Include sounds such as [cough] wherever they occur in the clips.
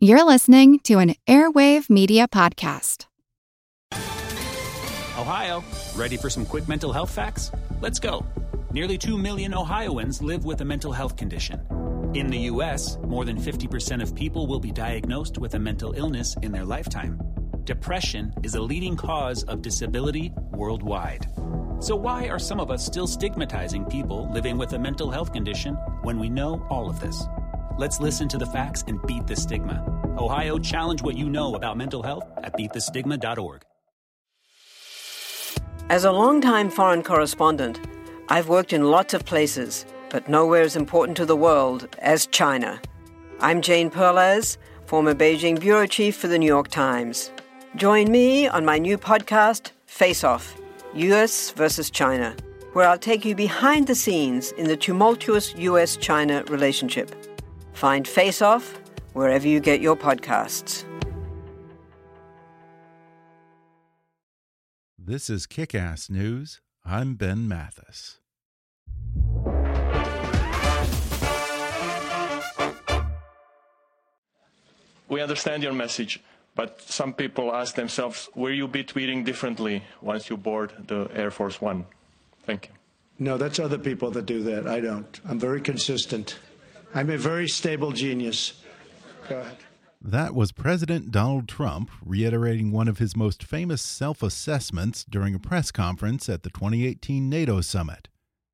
You're listening to an Airwave Media Podcast. Ohio, ready for some quick mental health facts? Let's go. Nearly 2 million Ohioans live with a mental health condition. In the U.S., more than 50% of people will be diagnosed with a mental illness in their lifetime. Depression is a leading cause of disability worldwide. So, why are some of us still stigmatizing people living with a mental health condition when we know all of this? Let's listen to the facts and beat the stigma. Ohio, challenge what you know about mental health at beatthestigma.org. As a longtime foreign correspondent, I've worked in lots of places, but nowhere as important to the world as China. I'm Jane Perlez, former Beijing bureau chief for the New York Times. Join me on my new podcast, Face Off US versus China, where I'll take you behind the scenes in the tumultuous US China relationship. Find Face Off wherever you get your podcasts. This is Kick Ass News. I'm Ben Mathis. We understand your message, but some people ask themselves, will you be tweeting differently once you board the Air Force One? Thank you. No, that's other people that do that. I don't. I'm very consistent. I'm a very stable genius. Go ahead. That was President Donald Trump reiterating one of his most famous self assessments during a press conference at the 2018 NATO summit.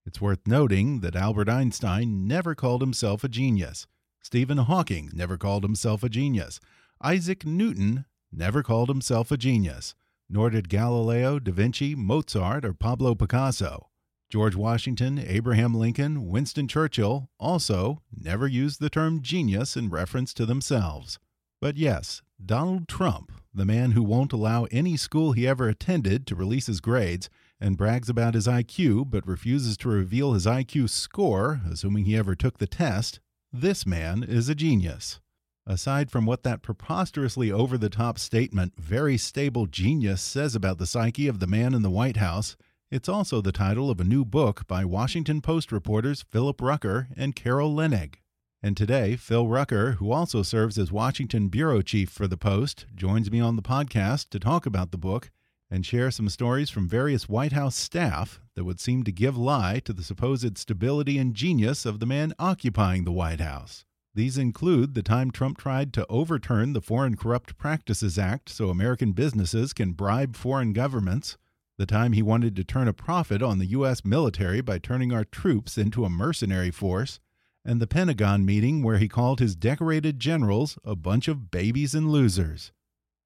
It's worth noting that Albert Einstein never called himself a genius. Stephen Hawking never called himself a genius. Isaac Newton never called himself a genius. Nor did Galileo, Da Vinci, Mozart, or Pablo Picasso. George Washington, Abraham Lincoln, Winston Churchill also never used the term genius in reference to themselves. But yes, Donald Trump, the man who won't allow any school he ever attended to release his grades and brags about his IQ but refuses to reveal his IQ score, assuming he ever took the test, this man is a genius. Aside from what that preposterously over the top statement, very stable genius, says about the psyche of the man in the White House, it's also the title of a new book by Washington Post reporters Philip Rucker and Carol Leonnig. And today, Phil Rucker, who also serves as Washington bureau chief for the Post, joins me on the podcast to talk about the book and share some stories from various White House staff that would seem to give lie to the supposed stability and genius of the man occupying the White House. These include the time Trump tried to overturn the Foreign Corrupt Practices Act so American businesses can bribe foreign governments the time he wanted to turn a profit on the U.S. military by turning our troops into a mercenary force, and the Pentagon meeting where he called his decorated generals a bunch of babies and losers.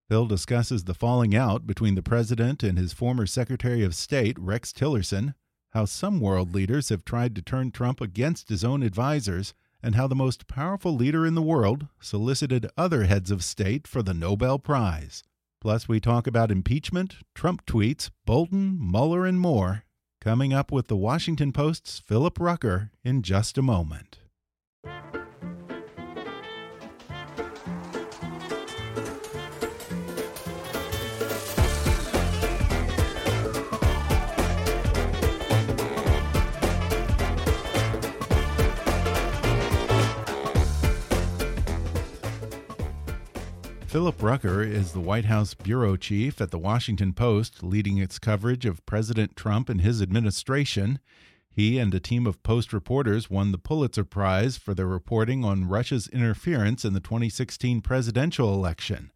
Phil discusses the falling out between the president and his former Secretary of State, Rex Tillerson, how some world leaders have tried to turn Trump against his own advisers, and how the most powerful leader in the world solicited other heads of state for the Nobel Prize. Plus, we talk about impeachment, Trump tweets, Bolton, Mueller, and more. Coming up with the Washington Post's Philip Rucker in just a moment. Philip Rucker is the White House bureau chief at the Washington Post, leading its coverage of President Trump and his administration. He and a team of Post reporters won the Pulitzer Prize for their reporting on Russia's interference in the 2016 presidential election.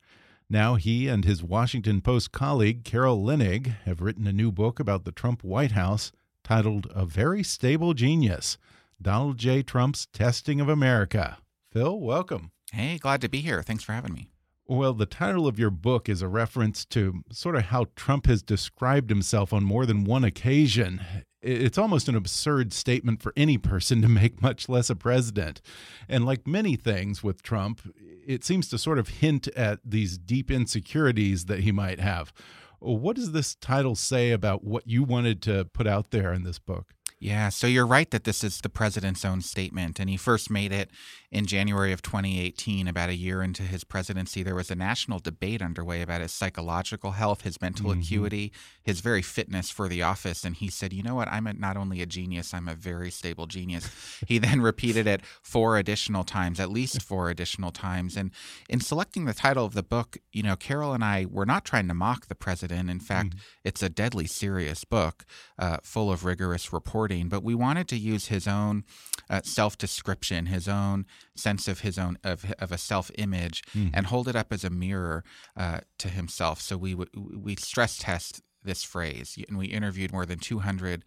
Now he and his Washington Post colleague, Carol Leonnig, have written a new book about the Trump White House titled A Very Stable Genius Donald J. Trump's Testing of America. Phil, welcome. Hey, glad to be here. Thanks for having me. Well, the title of your book is a reference to sort of how Trump has described himself on more than one occasion. It's almost an absurd statement for any person to make, much less a president. And like many things with Trump, it seems to sort of hint at these deep insecurities that he might have. What does this title say about what you wanted to put out there in this book? Yeah, so you're right that this is the president's own statement. And he first made it in January of 2018, about a year into his presidency. There was a national debate underway about his psychological health, his mental mm-hmm. acuity, his very fitness for the office. And he said, You know what? I'm a, not only a genius, I'm a very stable genius. he then [laughs] repeated it four additional times, at least four additional times. And in selecting the title of the book, you know, Carol and I were not trying to mock the president. In fact, mm-hmm. it's a deadly serious book uh, full of rigorous reporting but we wanted to use his own uh, self description, his own sense of his own of, of a self image, mm. and hold it up as a mirror uh, to himself. So we we stress test this phrase, and we interviewed more than 200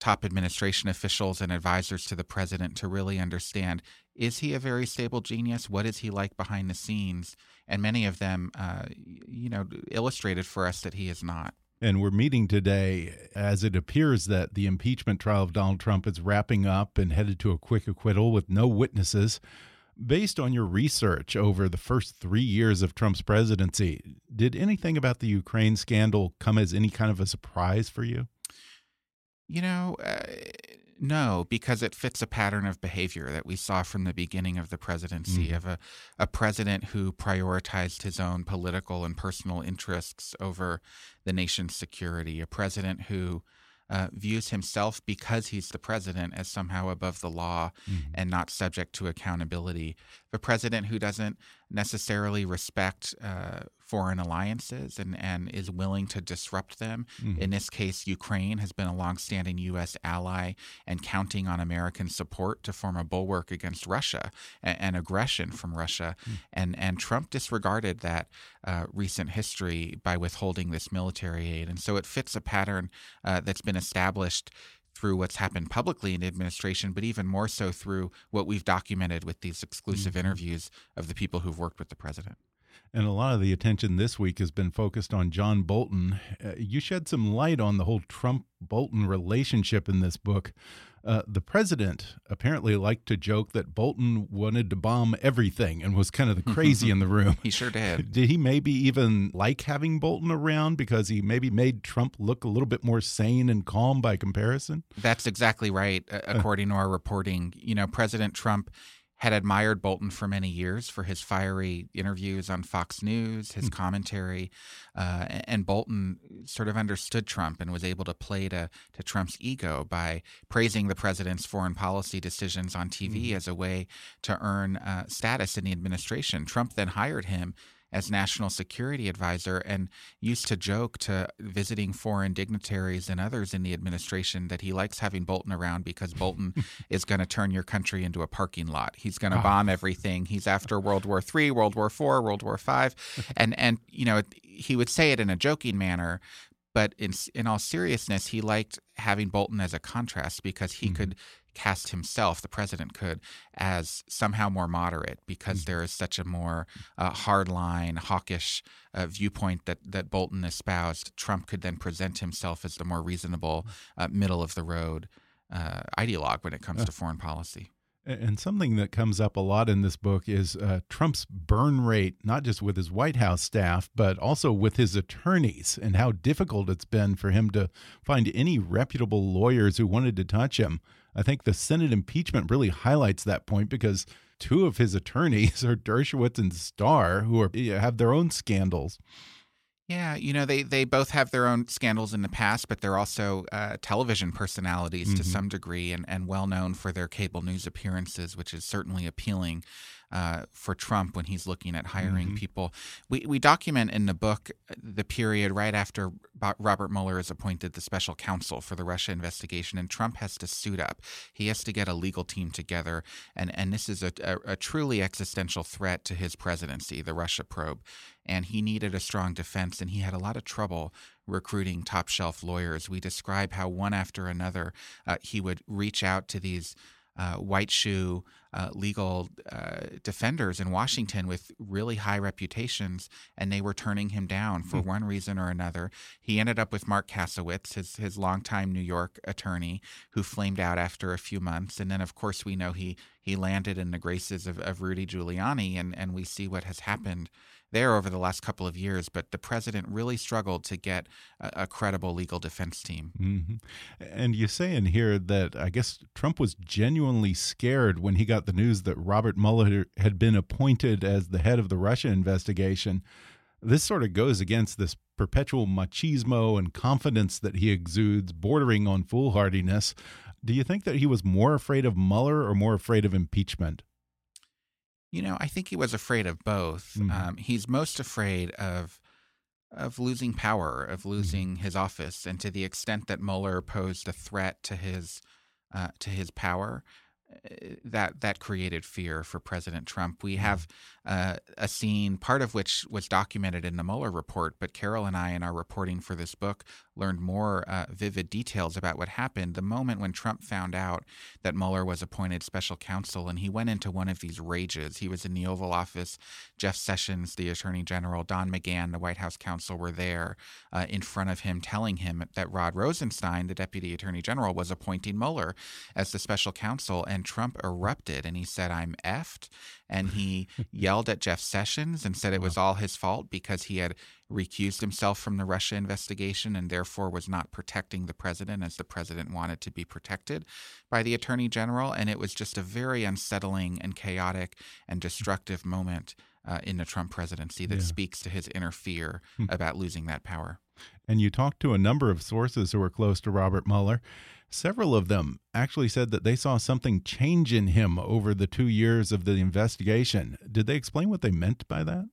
top administration officials and advisors to the president to really understand is he a very stable genius? What is he like behind the scenes? And many of them, uh, you know, illustrated for us that he is not. And we're meeting today as it appears that the impeachment trial of Donald Trump is wrapping up and headed to a quick acquittal with no witnesses. Based on your research over the first three years of Trump's presidency, did anything about the Ukraine scandal come as any kind of a surprise for you? You know, uh, no, because it fits a pattern of behavior that we saw from the beginning of the presidency mm. of a, a president who prioritized his own political and personal interests over the nation's security, a president who uh, views himself because he's the president as somehow above the law mm-hmm. and not subject to accountability. A president who doesn't necessarily respect uh, foreign alliances and, and is willing to disrupt them. Mm-hmm. In this case, Ukraine has been a longstanding U.S. ally and counting on American support to form a bulwark against Russia and, and aggression from Russia. Mm-hmm. And, and Trump disregarded that uh, recent history by withholding this military aid. And so it fits a pattern uh, that's been established through what's happened publicly in the administration, but even more so through what we've documented with these exclusive mm-hmm. interviews of the people who've worked with the president. And a lot of the attention this week has been focused on John Bolton. Uh, you shed some light on the whole Trump Bolton relationship in this book. Uh, the president apparently liked to joke that Bolton wanted to bomb everything and was kind of the [laughs] crazy in the room. He sure did. [laughs] Did he maybe even like having Bolton around because he maybe made Trump look a little bit more sane and calm by comparison? That's exactly right, according to our reporting. You know, President Trump had admired Bolton for many years for his fiery interviews on Fox News, his mm. commentary, uh, and Bolton sort of understood Trump and was able to play to, to Trump's ego by praising the president's foreign policy decisions on TV mm. as a way to earn uh, status in the administration. Trump then hired him as national security advisor and used to joke to visiting foreign dignitaries and others in the administration that he likes having Bolton around because Bolton [laughs] is going to turn your country into a parking lot. He's going to bomb everything. He's after World War III, World War IV, World War V, [laughs] and and you know he would say it in a joking manner, but in in all seriousness, he liked having Bolton as a contrast because he mm-hmm. could cast himself, the president could, as somehow more moderate because mm-hmm. there is such a more uh, hardline, hawkish uh, viewpoint that, that Bolton espoused. Trump could then present himself as the more reasonable, uh, middle of the road uh, ideologue when it comes to foreign policy. And something that comes up a lot in this book is uh, Trump's burn rate, not just with his White House staff, but also with his attorneys, and how difficult it's been for him to find any reputable lawyers who wanted to touch him. I think the Senate impeachment really highlights that point because two of his attorneys [laughs] are Dershowitz and Starr, who are have their own scandals. Yeah, you know they they both have their own scandals in the past, but they're also uh, television personalities mm -hmm. to mm-hmm. some degree, and and well known for their cable news appearances, which is certainly appealing uh, for Trump when he's looking at hiring mm-hmm. people. We, we document in the book uh, the period right after Robert Mueller is appointed the special counsel for the Russia investigation, and Trump has to suit up. He has to get a legal team together, and, and this is a, a, a truly existential threat to his presidency, the Russia probe. And he needed a strong defense, and he had a lot of trouble recruiting top shelf lawyers. We describe how one after another uh, he would reach out to these uh, white shoe uh, legal uh, defenders in Washington with really high reputations, and they were turning him down for Hmm. one reason or another. He ended up with Marc Kasowitz, his his longtime New York attorney, who flamed out after a few months, and then of course we know he he landed in the graces of, of Rudy Giuliani, and and we see what has happened there over the last couple of years. But the president really struggled to get a, a credible legal defense team. hmm And you say in here that I guess Trump was genuinely scared when he got the news that Robert Mueller had been appointed as the head of the Russia investigation. This sort of goes against this perpetual machismo and confidence that he exudes, bordering on foolhardiness. Do you think that he was more afraid of Mueller or more afraid of impeachment? You know, I think he was afraid of both. Mhm. Um, he's most afraid of of losing power, of losing his office, and to the extent that Mueller posed a threat to his uh, to his power, that that created fear for President Trump. We have uh, a scene, part of which was documented in the Mueller report, but Carol and I, in our reporting for this book, learned more uh, vivid details about what happened. The moment when Trump found out that Mueller was appointed special counsel, and he went into one of these rages. He was in the Oval Office. Jeff Sessions, the Attorney General, Don McGahn, the White House counsel, were there uh, in front of him, telling him that Rod Rosenstein, the Deputy Attorney General, was appointing Mueller as the special counsel. And Trump erupted and he said, "I'm effed," and he [laughs] yelled at Jeff Sessions and said it was all his fault because he had recused himself from the Russia investigation and therefore was not protecting the president as the president wanted to be protected by the attorney general. And it was just a very unsettling and chaotic and destructive moment uh, in the Trump presidency that Yeah. speaks to his inner fear about losing that power. And you talked to a number of sources who were close to Robert Mueller. Several of them actually said that they saw something change in him over the two years of the investigation. Did they explain what they meant by that?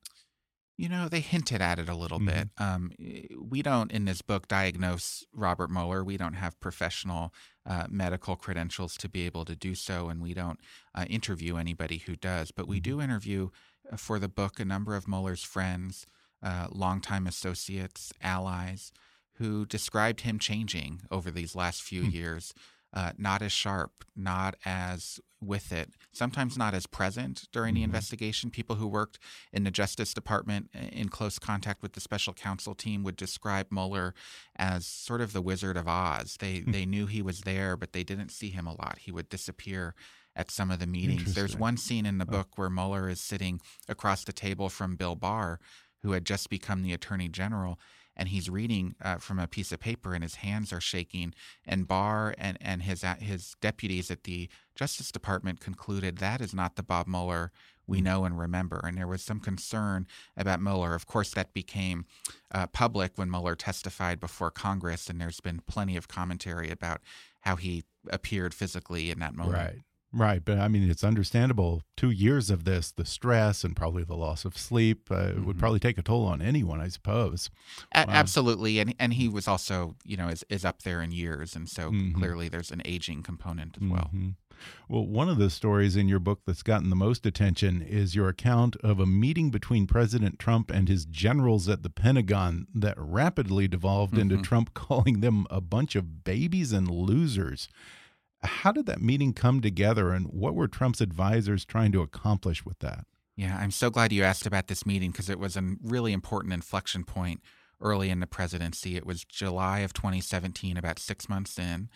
You know, they hinted at it a little Mhm. bit. Um, we don't, in this book, diagnose Robert Mueller. We don't have professional uh, medical credentials to be able to do so, and we don't uh, interview anybody who does. But we do interview uh, for the book a number of Mueller's friends, uh, longtime associates, allies, who described him changing over these last few hmm. years. Uh, not as sharp, not as with it, sometimes not as present during the mm-hmm. investigation. People who worked in the Justice Department in close contact with the special counsel team would describe Mueller as sort of the Wizard of Oz. They hmm. they knew he was there, but they didn't see him a lot. He would disappear at some of the meetings. There's one scene in the book where Mueller is sitting across the table from Bill Barr, who had just become the Attorney General. And he's reading uh, from a piece of paper, and his hands are shaking. And Barr and, and his uh, his deputies at the Justice Department concluded that is not the Bob Mueller we know and remember. And there was some concern about Mueller. Of course, that became uh, public when Mueller testified before Congress, and there's been plenty of commentary about how he appeared physically in that moment. Right. Right. But I mean, it's understandable. Two years of this, the stress and probably the loss of sleep uh, would probably take a toll on anyone, I suppose. A-. Absolutely, and and he was also, you know, is is up there in years, and so Mhm. clearly there's an aging component as well. Mhm. Well, one of the stories in your book that's gotten the most attention is your account of a meeting between President Trump and his generals at the Pentagon that rapidly devolved into Mhm. Trump [laughs] calling them a bunch of babies and losers. How did that meeting come together, and what were Trump's advisors trying to accomplish with that? Yeah, I'm so glad you asked about this meeting because it was a really important inflection point early in the presidency. It was July of 2017, about six months in.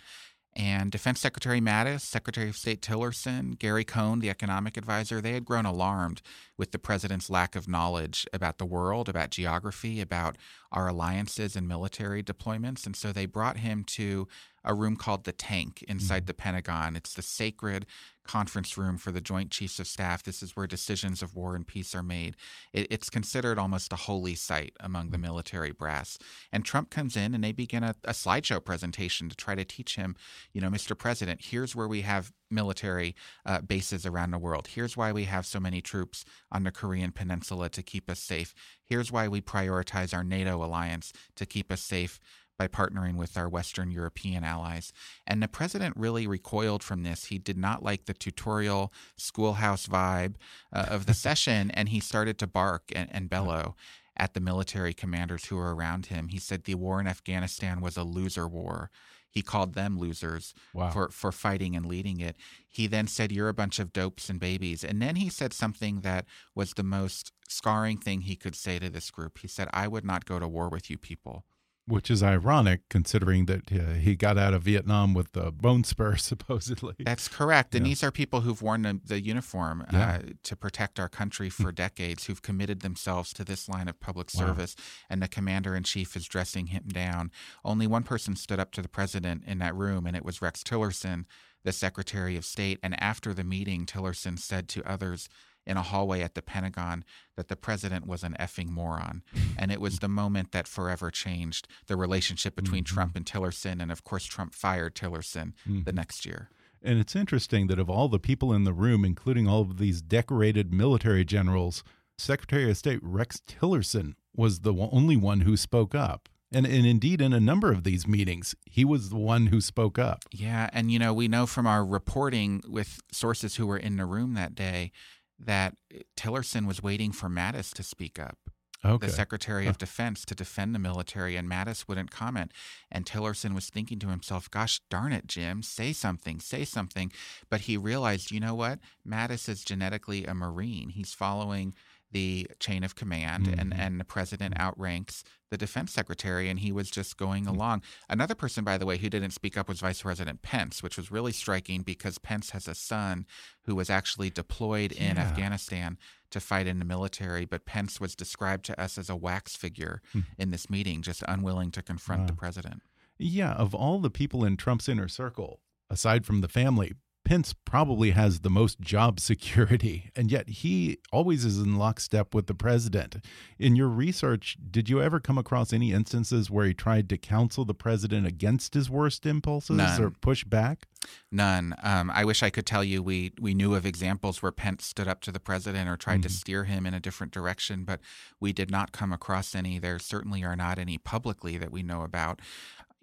And Defense Secretary Mattis, Secretary of State Tillerson, Gary Cohn, the economic advisor, they had grown alarmed with the president's lack of knowledge about the world, about geography, about our alliances and military deployments. And so they brought him to a room called the Tank inside the Pentagon. It's the sacred conference room for the Joint Chiefs of Staff. This is where decisions of war and peace are made. It, it's considered almost a holy site among the military brass. And Trump comes in and they begin a, a slideshow presentation to try to teach him, you know, Mr. President, here's where we have military uh, bases around the world. Here's why we have so many troops on the Korean Peninsula to keep us safe. Here's why we prioritize our NATO alliance to keep us safe by partnering with our Western European allies. And the president really recoiled from this. He did not like the tutorial schoolhouse vibe uh, of the [laughs] session, and he started to bark and, and bellow at the military commanders who were around him. He said the war in Afghanistan was a loser war. he called them losers Wow. for for fighting and leading it. He then said, "You're a bunch of dopes and babies," and then he said something that was the most scarring thing he could say to this group. He said, "I would not go to war with you people." Which is ironic considering that uh, he got out of Vietnam with the bone spur, [laughs] supposedly. That's correct. And Yeah. these are people who've worn the, the uniform Yeah. uh, to protect our country [laughs] for decades, who've committed themselves to this line of public Wow. service. And the commander in chief is dressing him down. Only one person stood up to the president in that room, and it was Rex Tillerson, the Secretary of State. And after the meeting, Tillerson said to others, in a hallway at the Pentagon that the president was an effing moron. [laughs] And it was the moment that forever changed the relationship between Mm-hmm. Trump and Tillerson. And of course, Trump fired Tillerson the next year. And it's interesting that of all the people in the room, including all of these decorated military generals, Secretary of State Rex Tillerson was the only one who spoke up. And, and indeed, in a number of these meetings, he was the one who spoke up. Yeah, and you know, we know from our reporting with sources who were in the room that day that eh, Tillerson was waiting for Mattis to speak up. Okay. The Secretary of Defense to defend the military, and Mattis wouldn't comment. And Tillerson was thinking to himself, "Gosh darn it, Jim, say something, say something." But he realized, you know what? Mattis is genetically a Marine. He's following the chain of command, and Mhm. and the president outranks the defense secretary, and he was just going Mm. along. Another person, by the way, who didn't speak up was Vice President Pence, which was really striking because Pence has a son who was actually deployed in Yeah. Afghanistan to fight in the military, but Pence was described to us as a wax figure in this meeting, just unwilling to confront the. President. Yeah, of all the people in Trump's inner circle, aside from the family, Pence probably has the most job [laughs] security, and yet he always is in lockstep with the president. In your research, did you ever come across any instances where he tried to counsel the president against his worst impulses None. or push back? None. Um, I wish I could tell you we we knew of examples where Pence stood up to the president or tried to steer him in a different direction, but we did not come across any. There certainly are not any publicly that we know about.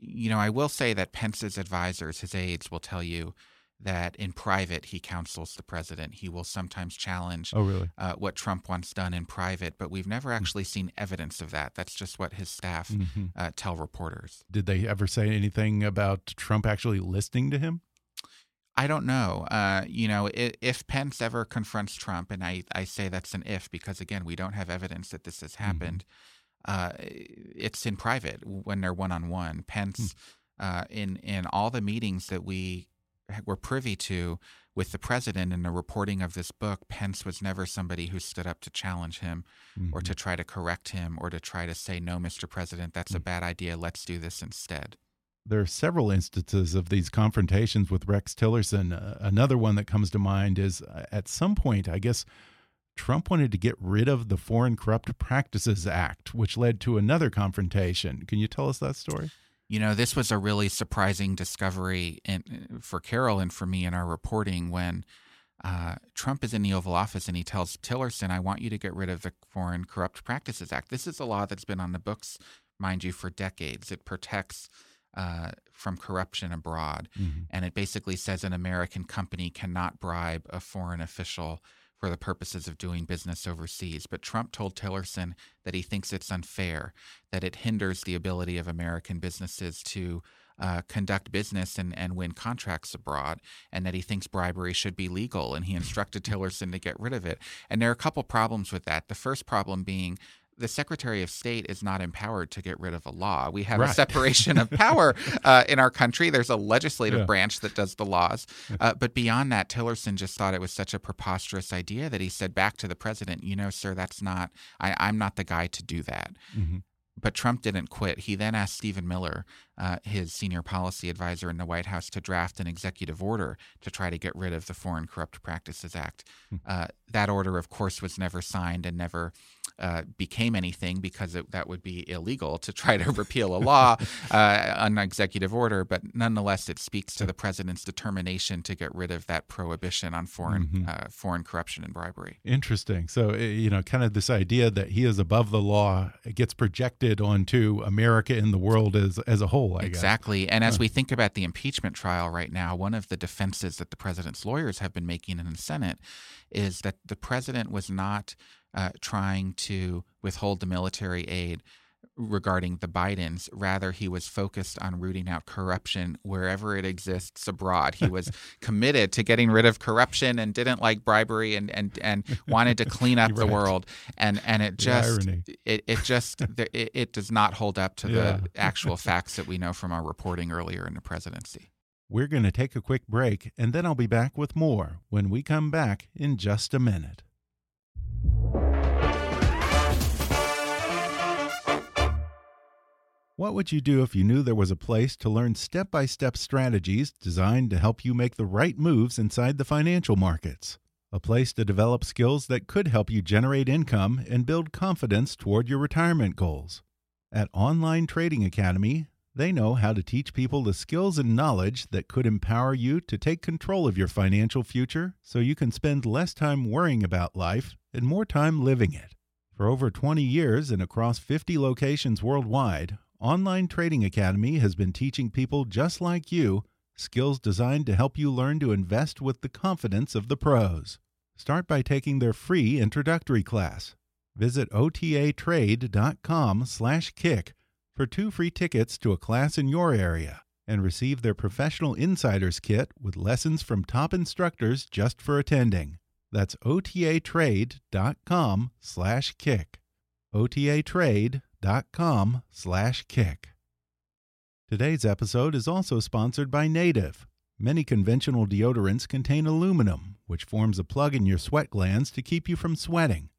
You know, I will say that Pence's advisors, his aides, will tell you that in private he counsels the president. He will sometimes challenge Oh, really? uh, what Trump wants done in private, but we've never actually seen evidence of that. That's just what his staff Mhm. uh, tell reporters. Did they ever say anything about Trump actually listening to him? I don't know. Uh, you know, if, if Pence ever confronts Trump, and I, I say that's an if because, again, we don't have evidence that this has happened, uh, it's in private when they're one on one. Pence, uh, in, in all the meetings that we were privy to with the president in the reporting of this book, Pence was never somebody who stood up to challenge him or to try to correct him or to try to say, no, Mr. President, that's a bad idea. Let's do this instead. there are several instances of these confrontations with Rex Tillerson. Uh, another one that comes to mind is uh, at some point, I guess Trump wanted to get rid of the Foreign Corrupt Practices Act, which led to another confrontation. Can you tell us that story? You know, this was a really surprising discovery in, for Carol and for me in our reporting when uh, Trump is in the Oval Office and he tells Tillerson, I want you to get rid of the Foreign Corrupt Practices Act. This is a law that's been on the books, mind you, for decades. It protects uh, from corruption abroad. And it basically says an American company cannot bribe a foreign official for the purposes of doing business overseas. But Trump told Tillerson that he thinks it's unfair, that it hinders the ability of American businesses to uh, conduct business and, and win contracts abroad, and that he thinks bribery should be legal. And he instructed Tillerson to get rid of it. And there are a couple problems with that. The first problem being the Secretary of State is not empowered to get rid of a law. We have a separation of power [laughs] uh, in our country. There's a legislative Yeah. branch that does the laws. Uh, but beyond that, Tillerson just thought it was such a preposterous idea that he said back to the president, you know, sir, that's not, I, I'm not the guy to do that. Mhm. But Trump didn't quit. He then asked Stephen Miller, uh, his senior policy advisor in the White House, to draft an executive order to try to get rid of the Foreign Corrupt Practices Act. Uh, that order, of course, was never signed and never uh, became anything because it, that would be illegal to try to [laughs] repeal a law, uh, an executive order. But nonetheless, it speaks to the president's determination to get rid of that prohibition on foreign uh, foreign corruption and bribery. Interesting. So, uh, you know, kind of this idea that he is above the law gets projected onto America and the world as, as a whole, I guess. Exactly. And as we think about the impeachment trial right now, one of the defenses that the president's lawyers have been making in the Senate is that the president was not uh, trying to withhold the military aid regarding the Bidens. Rather, he was focused on rooting out corruption wherever it exists abroad. He was [laughs] committed to getting rid of corruption and didn't like bribery and and, and wanted to clean up [laughs] right. the world. And and it just it, it just it, it, does not hold up to yeah. the [laughs] actual facts that we know from our reporting earlier in the presidency. We're going to take a quick break, and then I'll be back with more when we come back in just a minute. What would you do if you knew there was a place to learn step by step strategies designed to help you make the right moves inside the financial markets? A place to develop skills that could help you generate income and build confidence toward your retirement goals. At Online Trading Academy, they know how to teach people the skills and knowledge that could empower you to take control of your financial future so you can spend less time worrying about life and more time living it. For over 20 years and across 50 locations worldwide, Online Trading Academy has been teaching people just like you skills designed to help you learn to invest with the confidence of the pros. Start by taking their free introductory class. Visit otatrade.com/kick for two free tickets to a class in your area and receive their professional insiders kit with lessons from top instructors just for attending. That's otatrade.com/kick. otatrade com slash kick. Today's episode is also sponsored by Native. Many conventional deodorants contain aluminum, which forms a plug in your sweat glands to keep you from sweating.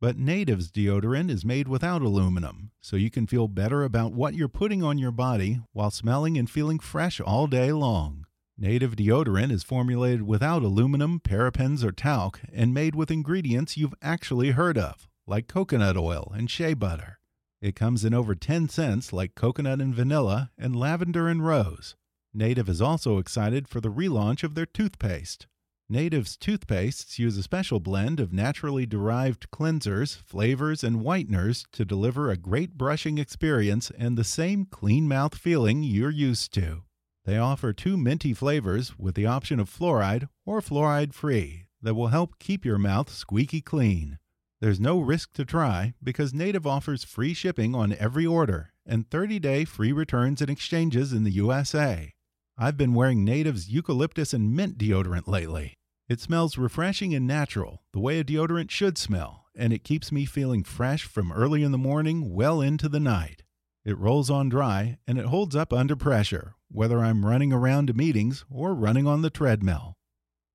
But Native's deodorant is made without aluminum, so you can feel better about what you're putting on your body while smelling and feeling fresh all day long. Native deodorant is formulated without aluminum, parabens, or talc and made with ingredients you've actually heard of, like coconut oil and shea butter. It comes in over 10 scents like coconut and vanilla and lavender and rose. Native is also excited for the relaunch of their toothpaste. Native's toothpastes use a special blend of naturally derived cleansers, flavors, and whiteners to deliver a great brushing experience and the same clean mouth feeling you're used to. They offer two minty flavors with the option of fluoride or fluoride free that will help keep your mouth squeaky clean. There's no risk to try because Native offers free shipping on every order and 30 day free returns and exchanges in the USA. I've been wearing Native's eucalyptus and mint deodorant lately. It smells refreshing and natural, the way a deodorant should smell, and it keeps me feeling fresh from early in the morning well into the night. It rolls on dry and it holds up under pressure, whether I'm running around to meetings or running on the treadmill.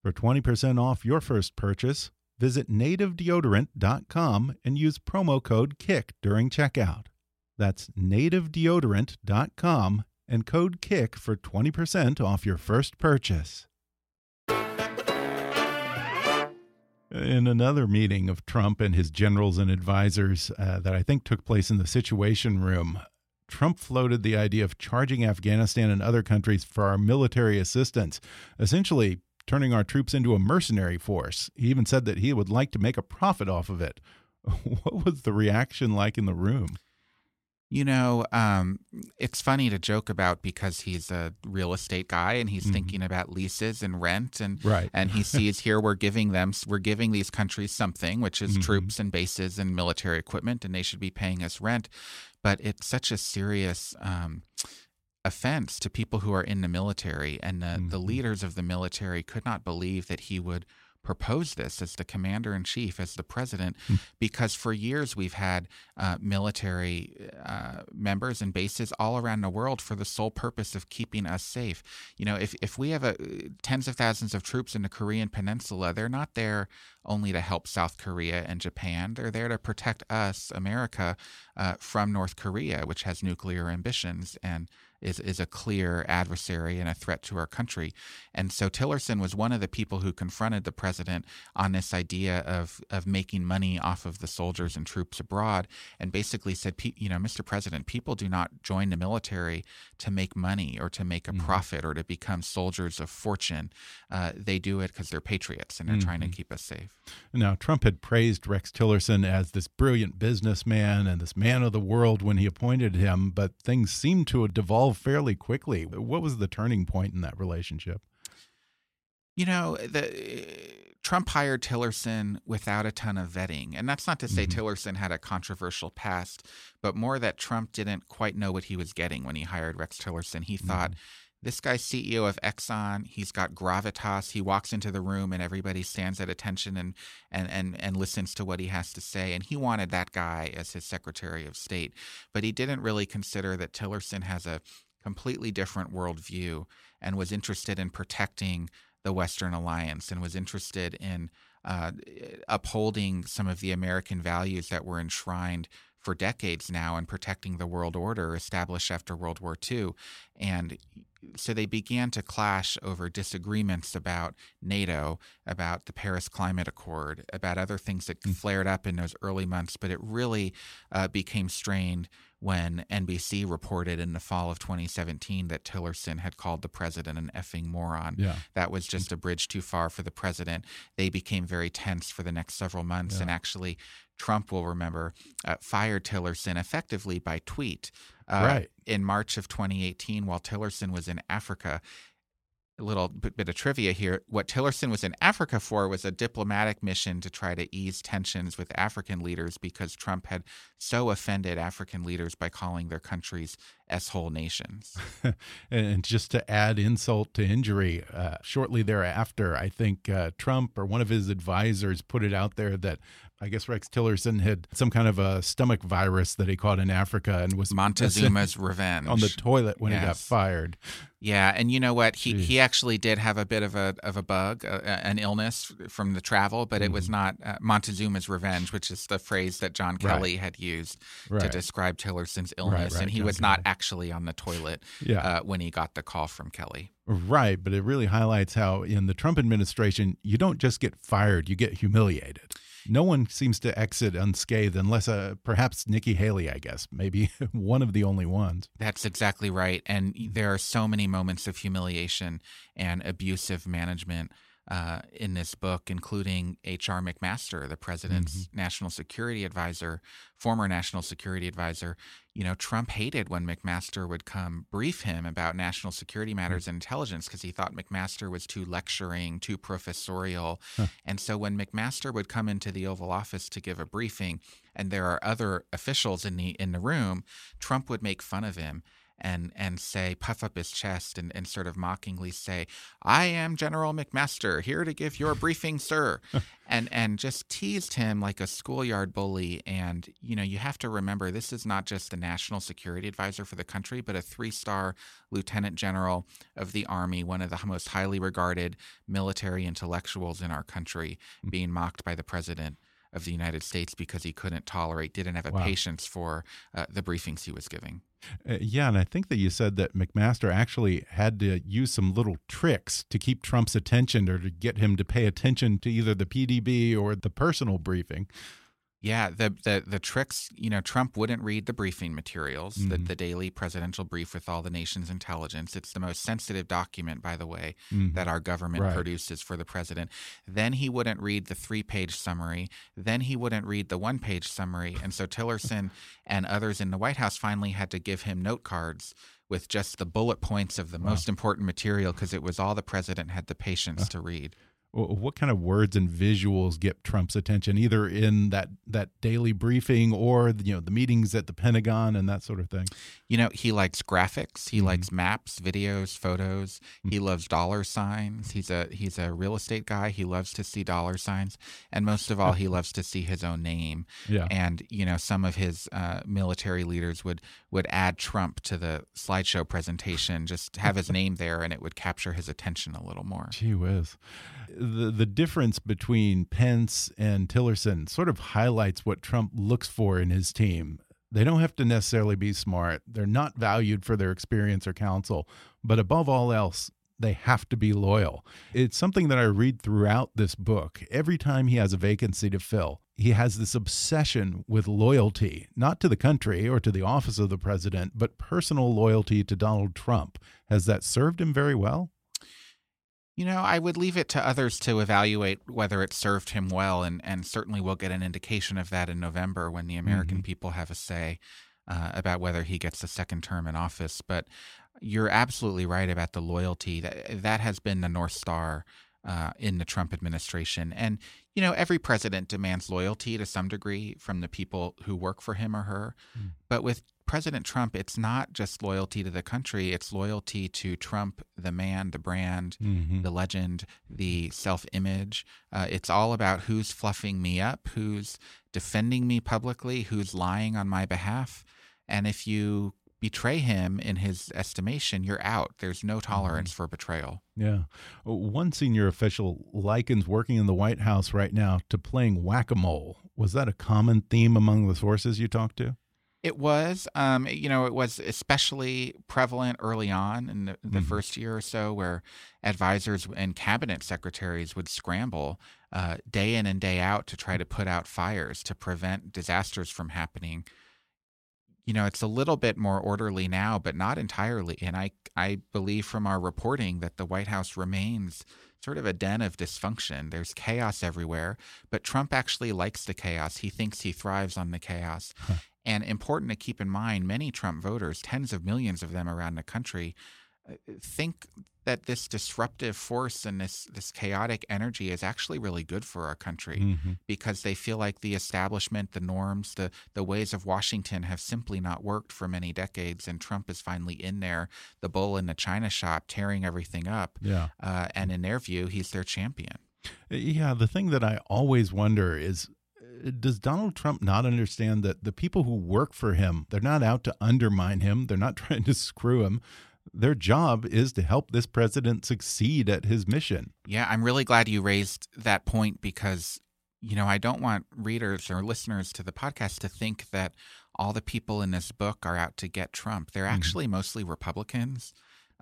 For 20% off your first purchase, Visit nativedeodorant.com and use promo code KICK during checkout. That's nativedeodorant.com and code KICK for 20% off your first purchase. In another meeting of Trump and his generals and advisors uh, that I think took place in the Situation Room, Trump floated the idea of charging Afghanistan and other countries for our military assistance, essentially turning our troops into a mercenary force. He even said that he would like to make a profit off of it. [laughs] What was the reaction like in the room? You know, um, it's funny to joke about because he's a real estate guy and he's mm -hmm. thinking about leases and rent and right. and he [laughs] sees here we're giving them we're giving these countries something which is mm -hmm. troops and bases and military equipment and they should be paying us rent, but it's such a serious. Um, offense to people who are in the military. And the, mm-hmm. the leaders of the military could not believe that he would propose this as the commander in chief, as the president, mm. because for years we've had uh, military uh, members and bases all around the world for the sole purpose of keeping us safe. You know, if, if we have a, tens of thousands of troops in the Korean Peninsula, they're not there only to help South Korea and Japan. They're there to protect us, America, uh, from North Korea, which has nuclear ambitions and is, is a clear adversary and a threat to our country. And so Tillerson was one of the people who confronted the president on this idea of, of making money off of the soldiers and troops abroad and basically said, you know, Mr. President, people do not join the military to make money or to make a mm-hmm. profit or to become soldiers of fortune. Uh, they do it because they're patriots and they're mm-hmm. trying to mm-hmm. keep us safe. Now, Trump had praised Rex Tillerson as this brilliant businessman and this man of the world when he appointed him, but things seem to have fairly quickly. What was the turning point in that relationship? You know, the Trump hired Tillerson without a ton of vetting. And that's not to say Mhm. Tillerson had a controversial past, but more that Trump didn't quite know what he was getting when he hired Rex Tillerson. He thought, this guy's CEO of Exxon. He's got gravitas. He walks into the room and everybody stands at attention and, and, and, and listens to what he has to say. And he wanted that guy as his Secretary of State. But he didn't really consider that Tillerson has a completely different worldview and was interested in protecting the Western alliance and was interested in uh, upholding some of the American values that were enshrined for decades now in protecting the world order established after World War II. And so they began to clash over disagreements about NATO, about the Paris Climate Accord, about other things that flared up in those early months. But it really uh, became strained when NBC reported in the fall of 2017 that Tillerson had called the president an effing moron. Yeah. That was just a bridge too far for the president. They became very tense for the next several months. And actually, Trump will remember uh, fired Tillerson effectively by tweet. Uh, Right. In March of 2018, while Tillerson was in Africa, a little bit, bit of trivia here. What Tillerson was in Africa for was a diplomatic mission to try to ease tensions with African leaders because Trump had so offended African leaders by calling their countries s-hole nations. [laughs] and just to add insult to injury, uh, shortly thereafter, I think uh, Trump or one of his advisors put it out there that I guess Rex Tillerson had some kind of a stomach virus that he caught in Africa and was Montezuma's [laughs] revenge on the toilet when he got fired. Yeah, and you know what? He Jeez. he actually did have a bit of a of a bug, uh, an illness from the travel, but it was Mm-hmm. not uh, Montezuma's revenge, which is the phrase that John Right. Kelly had used to describe Tillerson's illness, right, and he John was not Kelly. Actually on the toilet Yeah. uh, when he got the call from Kelly. Right, but it really highlights how in the Trump administration, you don't just get fired, you get humiliated. No one seems to exit unscathed unless uh, perhaps Nikki Haley, I guess, maybe [laughs] one of the only ones. That's exactly right. And there are so many moments of humiliation and abusive management uh, in this book, including H.R. McMaster, the president's national security advisor, former national security advisor. You know, Trump hated when McMaster would come brief him about national security hmm. matters and intelligence because he thought McMaster was too lecturing, too professorial. And so when McMaster would come into the Oval Office to give a briefing, and there are other officials in the in the room, Trump would make fun of him and and say, puff up his chest and, and sort of mockingly say, I am General McMaster, here to give your briefing, sir. and and just teased him like a schoolyard bully. And, you know, you have to remember this is not just the national security advisor for the country, but a three-star lieutenant general of the army, one of the most highly regarded military intellectuals in our country, being mocked by the president of the United States because he couldn't tolerate, didn't have a Wow. patience for uh, the briefings he was giving. Uh, yeah, and I think that you said that McMaster actually had to use some little tricks to keep Trump's attention or to get him to pay attention to either the PDB or the personal briefing. Yeah, the the the tricks. You know, Trump wouldn't read the briefing materials, the, mm-hmm. the daily presidential brief with all the nation's intelligence. It's the most sensitive document, by the way, that mm-hmm. our government Right. produces for the president. Then he wouldn't read the three-page summary. Then he wouldn't read the one-page summary. And so Tillerson and others in the White House finally had to give him note cards with just the bullet points of the most important material because it was all the president had the patience uh. to read. Wh- What kind of words and visuals get Trump's attention, either in that that daily briefing or you know the meetings at the Pentagon and that sort of thing? You know, he likes graphics. He likes maps, videos, photos. He loves dollar signs. He's a he's a real estate guy. He loves to see dollar signs, and most of all, he loves to see his own name. Yeah. And you know, some of his uh, military leaders would would add Trump to the slideshow presentation, just have his [laughs] name there, and it would capture his attention a little more. Gee whiz. The the difference between Pence and Tillerson sort of highlights what Trump looks for in his team. They don't have to necessarily be smart. They're not valued for their experience or counsel, but above all else, they have to be loyal. It's something that I read throughout this book. Every time he has a vacancy to fill, he has this obsession with loyalty, not to the country or to the office of the president, but personal loyalty to Donald Trump. Has that served him very well? You know, I would leave it to others to evaluate whether it served him well, and, and certainly we'll get an indication of that in November when the American people have a say uh, about whether he gets a second term in office. But you're absolutely right about the loyalty. That, that has been the North Star uh, in the Trump administration. And, you know, every president demands loyalty to some degree from the people who work for him or her. Mm. But with President Trump, it's not just loyalty to the country, it's loyalty to Trump, the man, the brand, mm-hmm. the legend, the self image. Uh, it's all about who's fluffing me up, who's defending me publicly, who's lying on my behalf. And if you betray him in his estimation, you're out. There's no tolerance mm-hmm. for betrayal. Yeah. One senior official likens working in the White House right now to playing whack a mole. Was that a common theme among the sources you talked to? It was, um, you know, it was especially prevalent early on in the, the mm-hmm. first year or so, where advisors and cabinet secretaries would scramble uh, day in and day out to try to put out fires to prevent disasters from happening you know, it's a little bit more orderly now, but not entirely. And I, I believe from our reporting that the White House remains sort of a den of dysfunction. There's chaos everywhere, but Trump actually likes the chaos. He thinks he thrives on the chaos. Huh. And important to keep in mind, many Trump voters, tens of millions of them around the country, uh, think that this disruptive force and this this chaotic energy is actually really good for our country mm-hmm. because they feel like the establishment, the norms, the the ways of Washington have simply not worked for many decades, and Trump is finally in there, the bull in the china shop, tearing everything up. Yeah, uh, and in their view, he's their champion. Uh, yeah, the thing that I always wonder is does Donald Trump not understand that the people who work for him, they're not out to undermine him, they're not [laughs] trying to screw him their job is to help this president succeed at his mission. Yeah, I'm really glad you raised that point because, you know, I don't want readers or listeners to the podcast to think that all the people in this book are out to get Trump. They're mm-hmm. actually mm -hmm. mostly Republicans.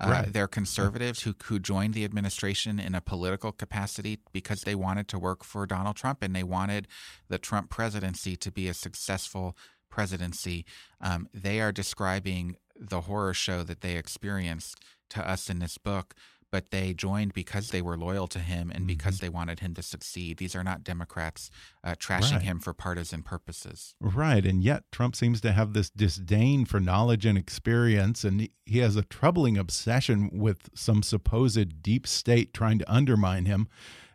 Uh, right. They're conservatives who who joined the administration in a political capacity because they wanted to work for Donald Trump and they wanted the Trump presidency to be a successful presidency. Um, they are describing the horror show that they experienced to us in this book, but they joined because they were loyal to him and mm-hmm. because they wanted him to succeed. These are not Democrats uh, trashing right. him for partisan purposes. Right. And yet Trump seems to have this disdain for knowledge and experience, and he has a troubling obsession with some supposed deep state trying to undermine him.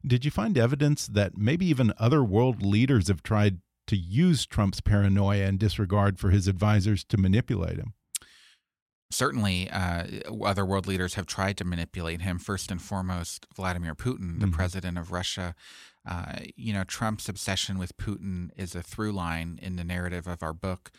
Did you find evidence that maybe even other world leaders have tried to use Trump's paranoia and disregard for his advisors to manipulate him? Certainly uh, other world leaders have tried to manipulate him. First and foremost, Vladimir Putin, the mm-hmm. president of Russia. Uh, you know, Trump's obsession with Putin is a through line in the narrative of our book.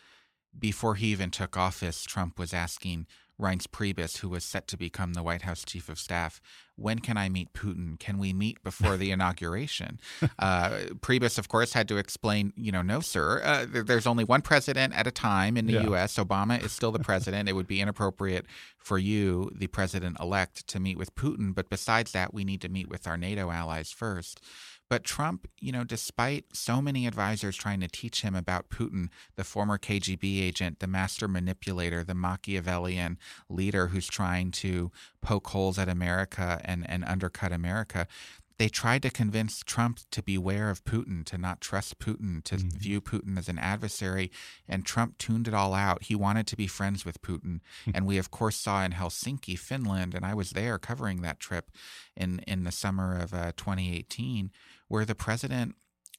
Before he even took office, Trump was asking Reince Priebus, who was set to become the White House chief of staff, when can I meet Putin? Can we meet before the [laughs] inauguration? Uh, Priebus, of course, had to explain, you know, no, sir, uh, there's only one president at a time in the yeah. U.S. Obama is still the [laughs] president. it would be inappropriate for you, the president elect, to meet with Putin. But besides that, we need to meet with our NATO allies first. But Trump, you know, despite so many advisors trying to teach him about Putin, the former KGB agent, the master manipulator, the Machiavellian leader who's trying to poke holes at America and, and undercut America, they tried to convince Trump to beware of Putin, to not trust Putin, to mm-hmm. view Putin as an adversary. And Trump tuned it all out. He wanted to be friends with Putin. and we, of course, saw in Helsinki, Finland, and I was there covering that trip in, in the summer of uh, 2018, where the president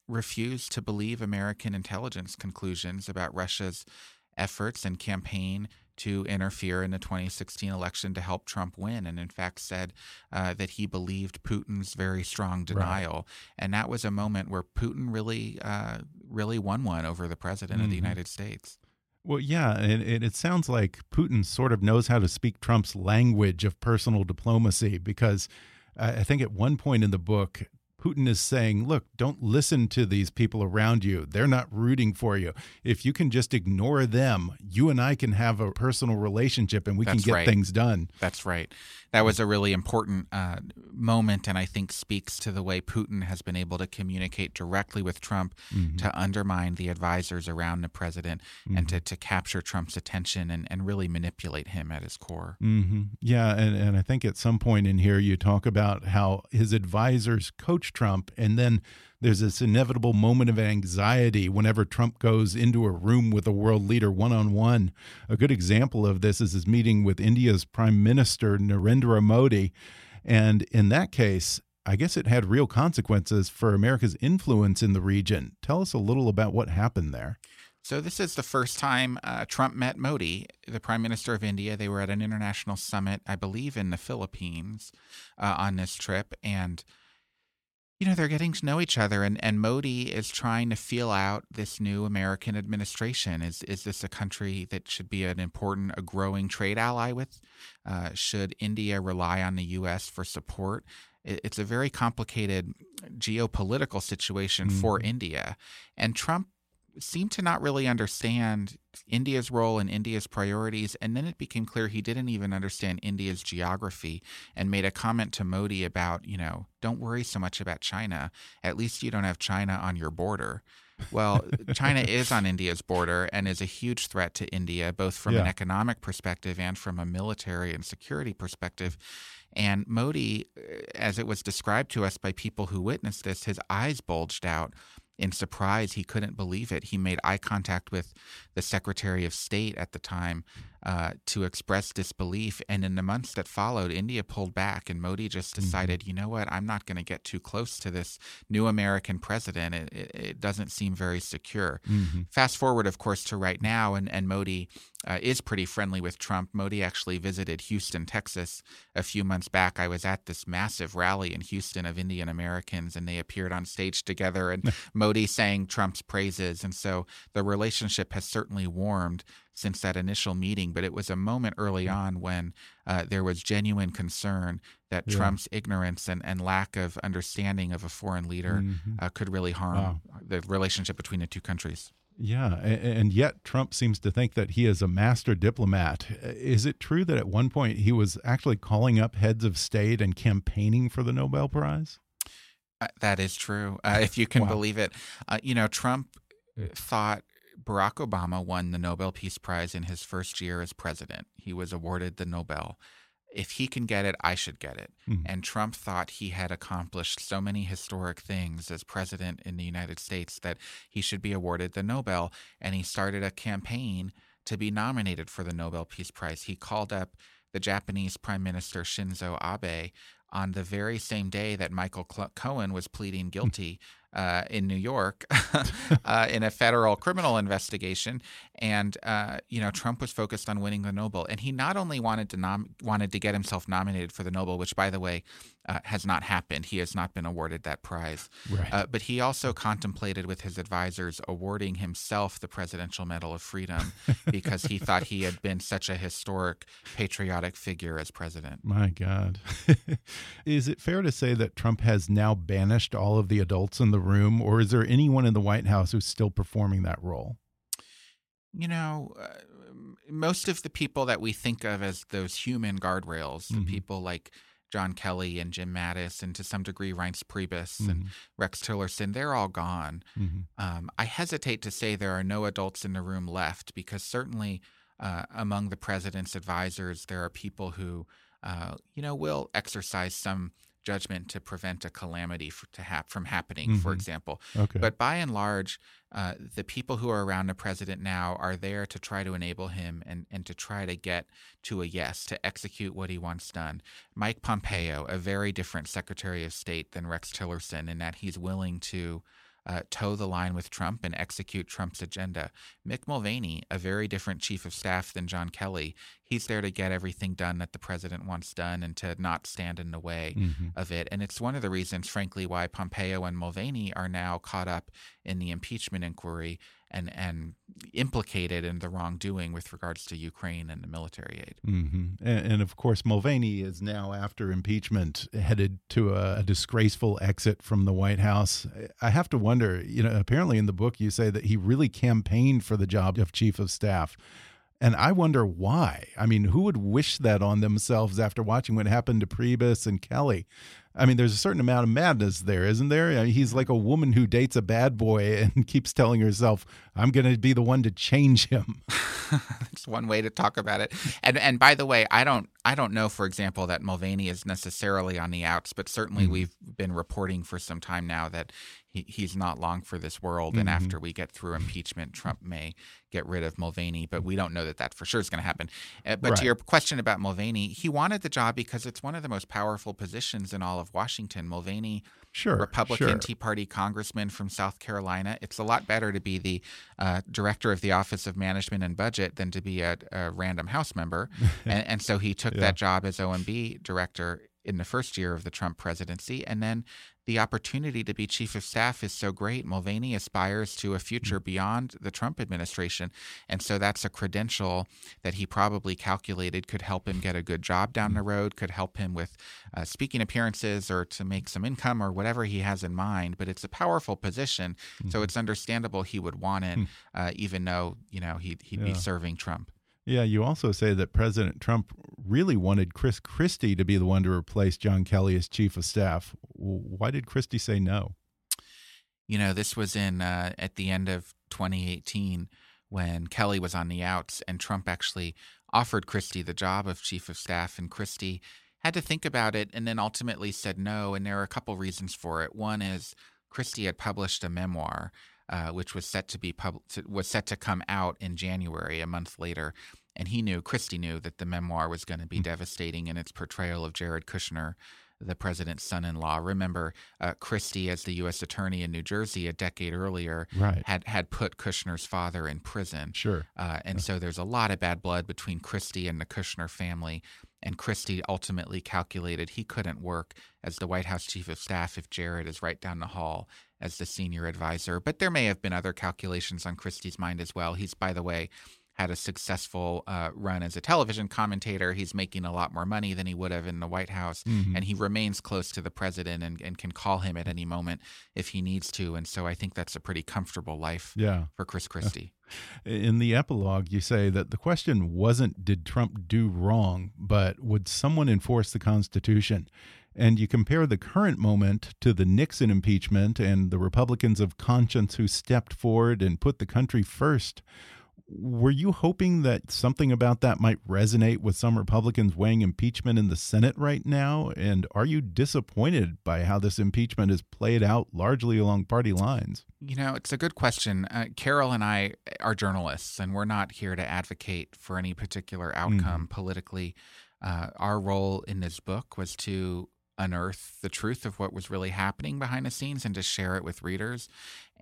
refused to believe American intelligence conclusions about Russia's efforts and campaign to interfere in the 2016 election to help Trump win, and in fact said uh, that he believed Putin's very strong denial, right. and that was a moment where Putin really, uh, really won one over the president mm-hmm. of the mm-hmm. United States. Well, yeah, and it, it, sounds like Putin sort of knows how to speak Trump's language of personal diplomacy because I think at one point in the book, Putin is saying, look, don't listen to these people around you. They're not rooting for you. If you can just ignore them, you and I can have a personal relationship and we That's can get right. things done. That's right. That was a really important uh, moment, and I think speaks to the way Putin has been able to communicate directly with Trump mm -hmm. to undermine the advisors around the president mm -hmm. and to, mm-hmm. to capture Trump's attention and, and really manipulate him at his core. Mm -hmm. Yeah, and, and I think at some point in here you talk about how his advisors coach Trump. And then there's this inevitable moment of anxiety whenever Trump goes into a room with a world leader one on one. A good example of this is his meeting with India's Prime Minister, Narendra Modi. And in that case, I guess it had real consequences for America's influence in the region. Tell us a little about what happened there. So, this is the first time uh, Trump met Modi, the Prime Minister of India. They were at an international summit, I believe, in the Philippines uh, on this trip. And you know, they're getting to know each other, and, and Modi is trying to feel out this new American administration. Is is this a country that should be an important, a growing trade ally with? Uh, should India rely on the U.S. for support? It, it's a very complicated geopolitical situation mm-hmm. for India, and Trump seemed to not really understand India's role and India's priorities. And then it became clear he didn't even understand India's geography and made a comment to Modi about, you know, don't worry so much about China. At least you don't have China on your border. Well, China is on India's border and is a huge threat to India, both from yeah. an economic perspective and from a military and security perspective. And Modi, as it was described to us by people who witnessed this, his eyes bulged out in surprise, he couldn't believe it. He made eye contact with the Secretary of State at the time uh, to express disbelief. And in the months that followed, India pulled back, and Modi just mm-hmm. decided, mm-hmm. you know what, I'm not going to get too close to this new American president. It, it, it doesn't seem very secure. Mm-hmm. Fast forward, of course, to right now, and, and Modi uh, is pretty friendly with Trump. Modi actually visited Houston, Texas a few months back. I was at this massive rally in Houston of Indian Americans, and they appeared on stage together, and [laughs] Modi sang Trump's praises. And so the relationship has certainly warmed since that initial meeting, but it was a moment early mm. on when uh, there was genuine concern that yeah. Trump's ignorance and, and lack of understanding of a foreign leader mm-hmm. uh, could really harm wow. the relationship between the two countries. Yeah, and yet Trump seems to think that he is a master diplomat. Is it true that at one point he was actually calling up heads of state and campaigning for the Nobel Prize? Uh, that is true, uh, [laughs] if you can wow. believe it. Uh, you know, Trump thought Barack Obama won the Nobel Peace Prize in his first year as president. He was awarded the Nobel. If he can get it, I should get it. Mm-hmm. And Trump thought he had accomplished so many historic things as president in the United States that he should be awarded the Nobel. And he started a campaign to be nominated for the Nobel Peace Prize. He called up the Japanese Prime Minister Shinzo Abe on the very same day that Michael Cohen was pleading hmm. guilty uh, in New York [laughs] uh, in a federal criminal investigation, and uh, you know Trump was focused on winning the Nobel, and he not only wanted to nom- wanted to get himself nominated for the Nobel, which by the way uh, has not happened. He has not been awarded that prize, right. Uh, but he also contemplated with his advisors awarding himself the Presidential Medal of Freedom [laughs] because he thought he had been such a historic, patriotic figure as president. My God, [laughs] is it fair to say that Trump has now banished all of the adults in the the room, or is there anyone in the White House who's still performing that role? You know, uh, most of the people that we think of as those human guardrails, mm-hmm. people like John Kelly and Jim Mattis, and to some degree Reince Priebus mm-hmm. and Rex Tillerson, they're all gone. Mm-hmm. Um, I hesitate to say there are no adults in the room left because certainly uh, among the president's advisors, there are people who, uh, you know, will exercise some judgment to prevent a calamity for, to hap- from happening, mm-hmm. for example. Okay. But by and large, uh, the people who are around the president now are there to try to enable him and, and to try to get to a yes, to execute what he wants done. Mike Pompeo, a very different Secretary of State than Rex Tillerson, in that he's willing to uh, toe the line with Trump and execute Trump's agenda. Mick Mulvaney, a very different chief of staff than John Kelly, he's there to get everything done that the president wants done and to not stand in the way mm-hmm. of it. And it's one of the reasons, frankly, why Pompeo and Mulvaney are now caught up in the impeachment inquiry and and implicated in the wrongdoing with regards to Ukraine and the military aid. Mm -hmm. and, and, of course, Mulvaney is now, after impeachment, headed to a, a, disgraceful exit from the White House. I have to wonder, you know, apparently in the book you say that he really campaigned for the job of chief of staff. And I wonder why. I mean, who would wish that on themselves after watching what happened to Priebus and Kelly? I mean, there's a certain amount of madness there, isn't there? I mean, he's like a woman who dates a bad boy [laughs] and keeps telling herself, "I'm going to be the one to change him." [laughs] That's one way to talk about it. And and by the way, I don't I don't know, for example, that Mulvaney is necessarily on the outs, but certainly mm. we've been reporting for some time now that he, he's not long for this world. Mm-hmm. And after we get through impeachment, Trump may get rid of Mulvaney, but we don't know that that for sure is going to happen. Uh, but Right. to your question about Mulvaney, he wanted the job because it's one of the most powerful positions in all of Washington. Mulvaney, Sure, Republican sure. Tea Party congressman from South Carolina. It's a lot better to be the uh, director of the Office of Management and Budget than to be a, a random House member. [laughs] and, and so he took Yeah. that job as OMB director in the first year of the Trump presidency. And then the opportunity to be chief of staff is so great. Mulvaney aspires to a future beyond the Trump administration. And so that's a credential that he probably calculated could help him get a good job down the road, could help him with uh, speaking appearances or to make some income or whatever he has in mind. But it's a powerful position. So it's understandable he would want it, uh, even though, you know, he'd, he'd be serving Trump. Yeah, you also say that President Trump really wanted Chris Christie to be the one to replace John Kelly as chief of staff. Why did Christie say no? You know, this was in uh, at the end of 2018 when Kelly was on the outs, and Trump actually offered Christie the job of chief of staff, and Christie had to think about it, and then ultimately said no. And there are a couple reasons for it. One is Christie had published a memoir, uh, which was set to be pub- was set to come out in January, a month later, and he knew Christie knew that the memoir was going to be devastating in its portrayal of Jared Kushner the president's son-in-law. Remember, uh, Christie, as the U.S. attorney in New Jersey a decade earlier, Right. had had put Kushner's father in prison. Sure. Uh, and so there's a lot of bad blood between Christie and the Kushner family. And Christie ultimately calculated he couldn't work as the White House chief of staff if Jared is right down the hall as the senior advisor. But there may have been other calculations on Christie's mind as well. He's, by the way, had a successful uh, run as a television commentator. He's making a lot more money than he would have in the White House. And he remains close to the president and, and can call him at any moment if he needs to. And so I think that's a pretty comfortable life Yeah. for Chris Christie. In the epilogue, you say that the question wasn't did Trump do wrong, but would someone enforce the Constitution? And you compare the current moment to the Nixon impeachment and the Republicans of conscience who stepped forward and put the country first. Were you hoping that something about that might resonate with some Republicans weighing impeachment in the Senate right now? And are you disappointed by how this impeachment is played out largely along party lines? You know, it's a good question. Uh, Carol and I are journalists, and we're not here to advocate for any particular outcome politically. Uh, our role in this book was to unearth the truth of what was really happening behind the scenes and to share it with readers.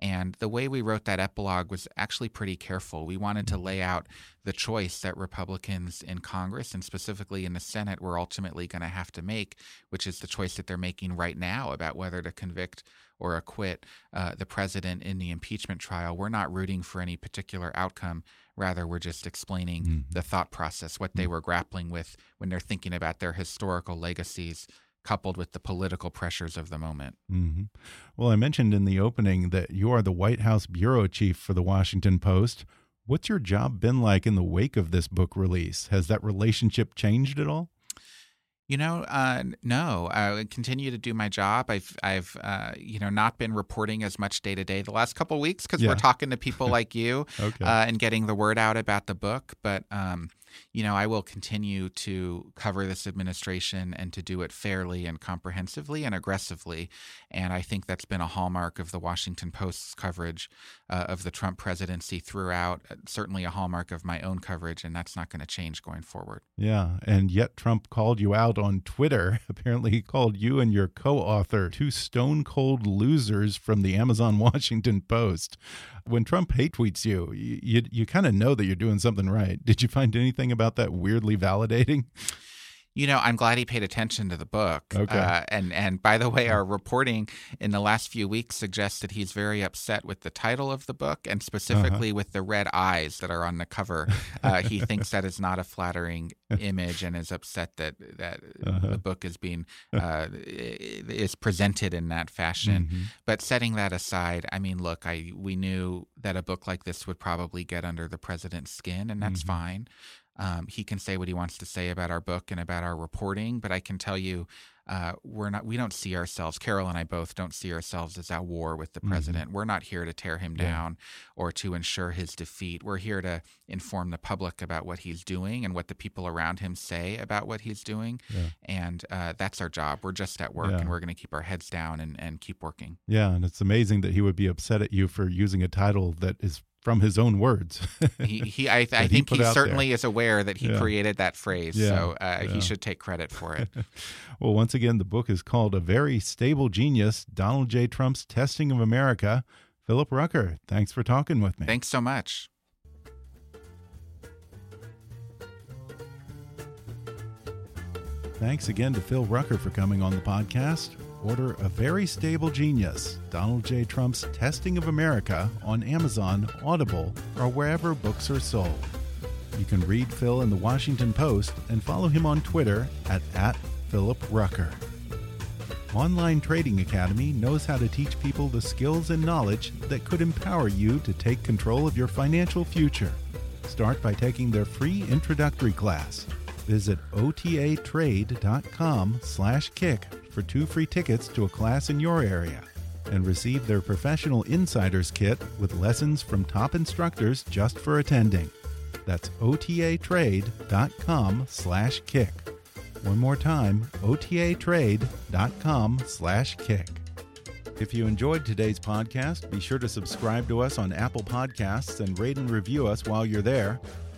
And the way we wrote that epilogue was actually pretty careful. We wanted to lay out the choice that Republicans in Congress and specifically in the Senate were ultimately going to have to make, which is the choice that they're making right now about whether to convict or acquit uh, the president in the impeachment trial. We're not rooting for any particular outcome. Rather, we're just explaining the thought process, what they were grappling with when they're thinking about their historical legacies coupled with the political pressures of the moment. hmm Well, I mentioned in the opening that you are the White House bureau chief for the Washington Post. What's your job been like in the wake of this book release? Has that relationship changed at all? You know, uh, no. I continue to do my job. I've, I've, uh, you know, not been reporting as much day to day the last couple of weeks because Yeah. we're talking to people [laughs] like you Okay. uh, and getting the word out about the book. But, um, you know, I will continue to cover this administration and to do it fairly and comprehensively and aggressively. And I think that's been a hallmark of the Washington Post's coverage uh, of the Trump presidency throughout. uh, Certainly a hallmark of my own coverage, and that's not going to change going forward. Yeah, and yet Trump called you out on Twitter. [laughs] Apparently, he called you and your co-author two stone cold losers from the Amazon [laughs] Washington Post. When Trump hate tweets you, you you, you kind of know that you're doing something right. Did you find anything about that weirdly validating? You know, I'm glad he paid attention to the book. Okay. Uh, and and by the way, our reporting in the last few weeks suggests that he's very upset with the title of the book and specifically with the red eyes that are on the cover. Uh, he [laughs] thinks that is not a flattering image and is upset that that the book is being uh, is presented in that fashion. But setting that aside, I mean, look, I we knew that a book like this would probably get under the president's skin, and that's fine. Um, he can say what he wants to say about our book and about our reporting, but I can tell you uh, we're not we don't see ourselves carol and i both don't see ourselves as at war with the president mm-hmm. we're not here to tear him yeah. down or to ensure his defeat we're here to inform the public about what he's doing and what the people around him say about what he's doing yeah. and uh, that's our job we're just at work yeah. and we're going to keep our heads down and, and keep working yeah and it's amazing that he would be upset at you for using a title that is from his own words. [laughs] he, he, I, [laughs] I think he, he certainly there. is aware that he yeah. created that phrase, yeah. so uh, yeah. he should take credit for it. [laughs] well, once again, the book is called "A Very Stable Genius: Donald J. Trump's Testing of America." Philip Rucker, thanks for talking with me. Thanks so much. Thanks again to Phil Rucker for coming on the podcast order A Very Stable Genius, Donald J. Trump's Testing of America on Amazon, Audible, or wherever books are sold. You can read Phil in the Washington Post and follow him on Twitter at, at Philip Rucker. Online Trading Academy knows how to teach people the skills and knowledge that could empower you to take control of your financial future. Start by taking their free introductory class. Visit otatrade.com slash kick for two free tickets to a class in your area and receive their professional insiders kit with lessons from top instructors just for attending. That's otatrade.com slash kick. One more time, otatrade.com slash kick. If you enjoyed today's podcast, be sure to subscribe to us on Apple Podcasts and rate and review us while you're there.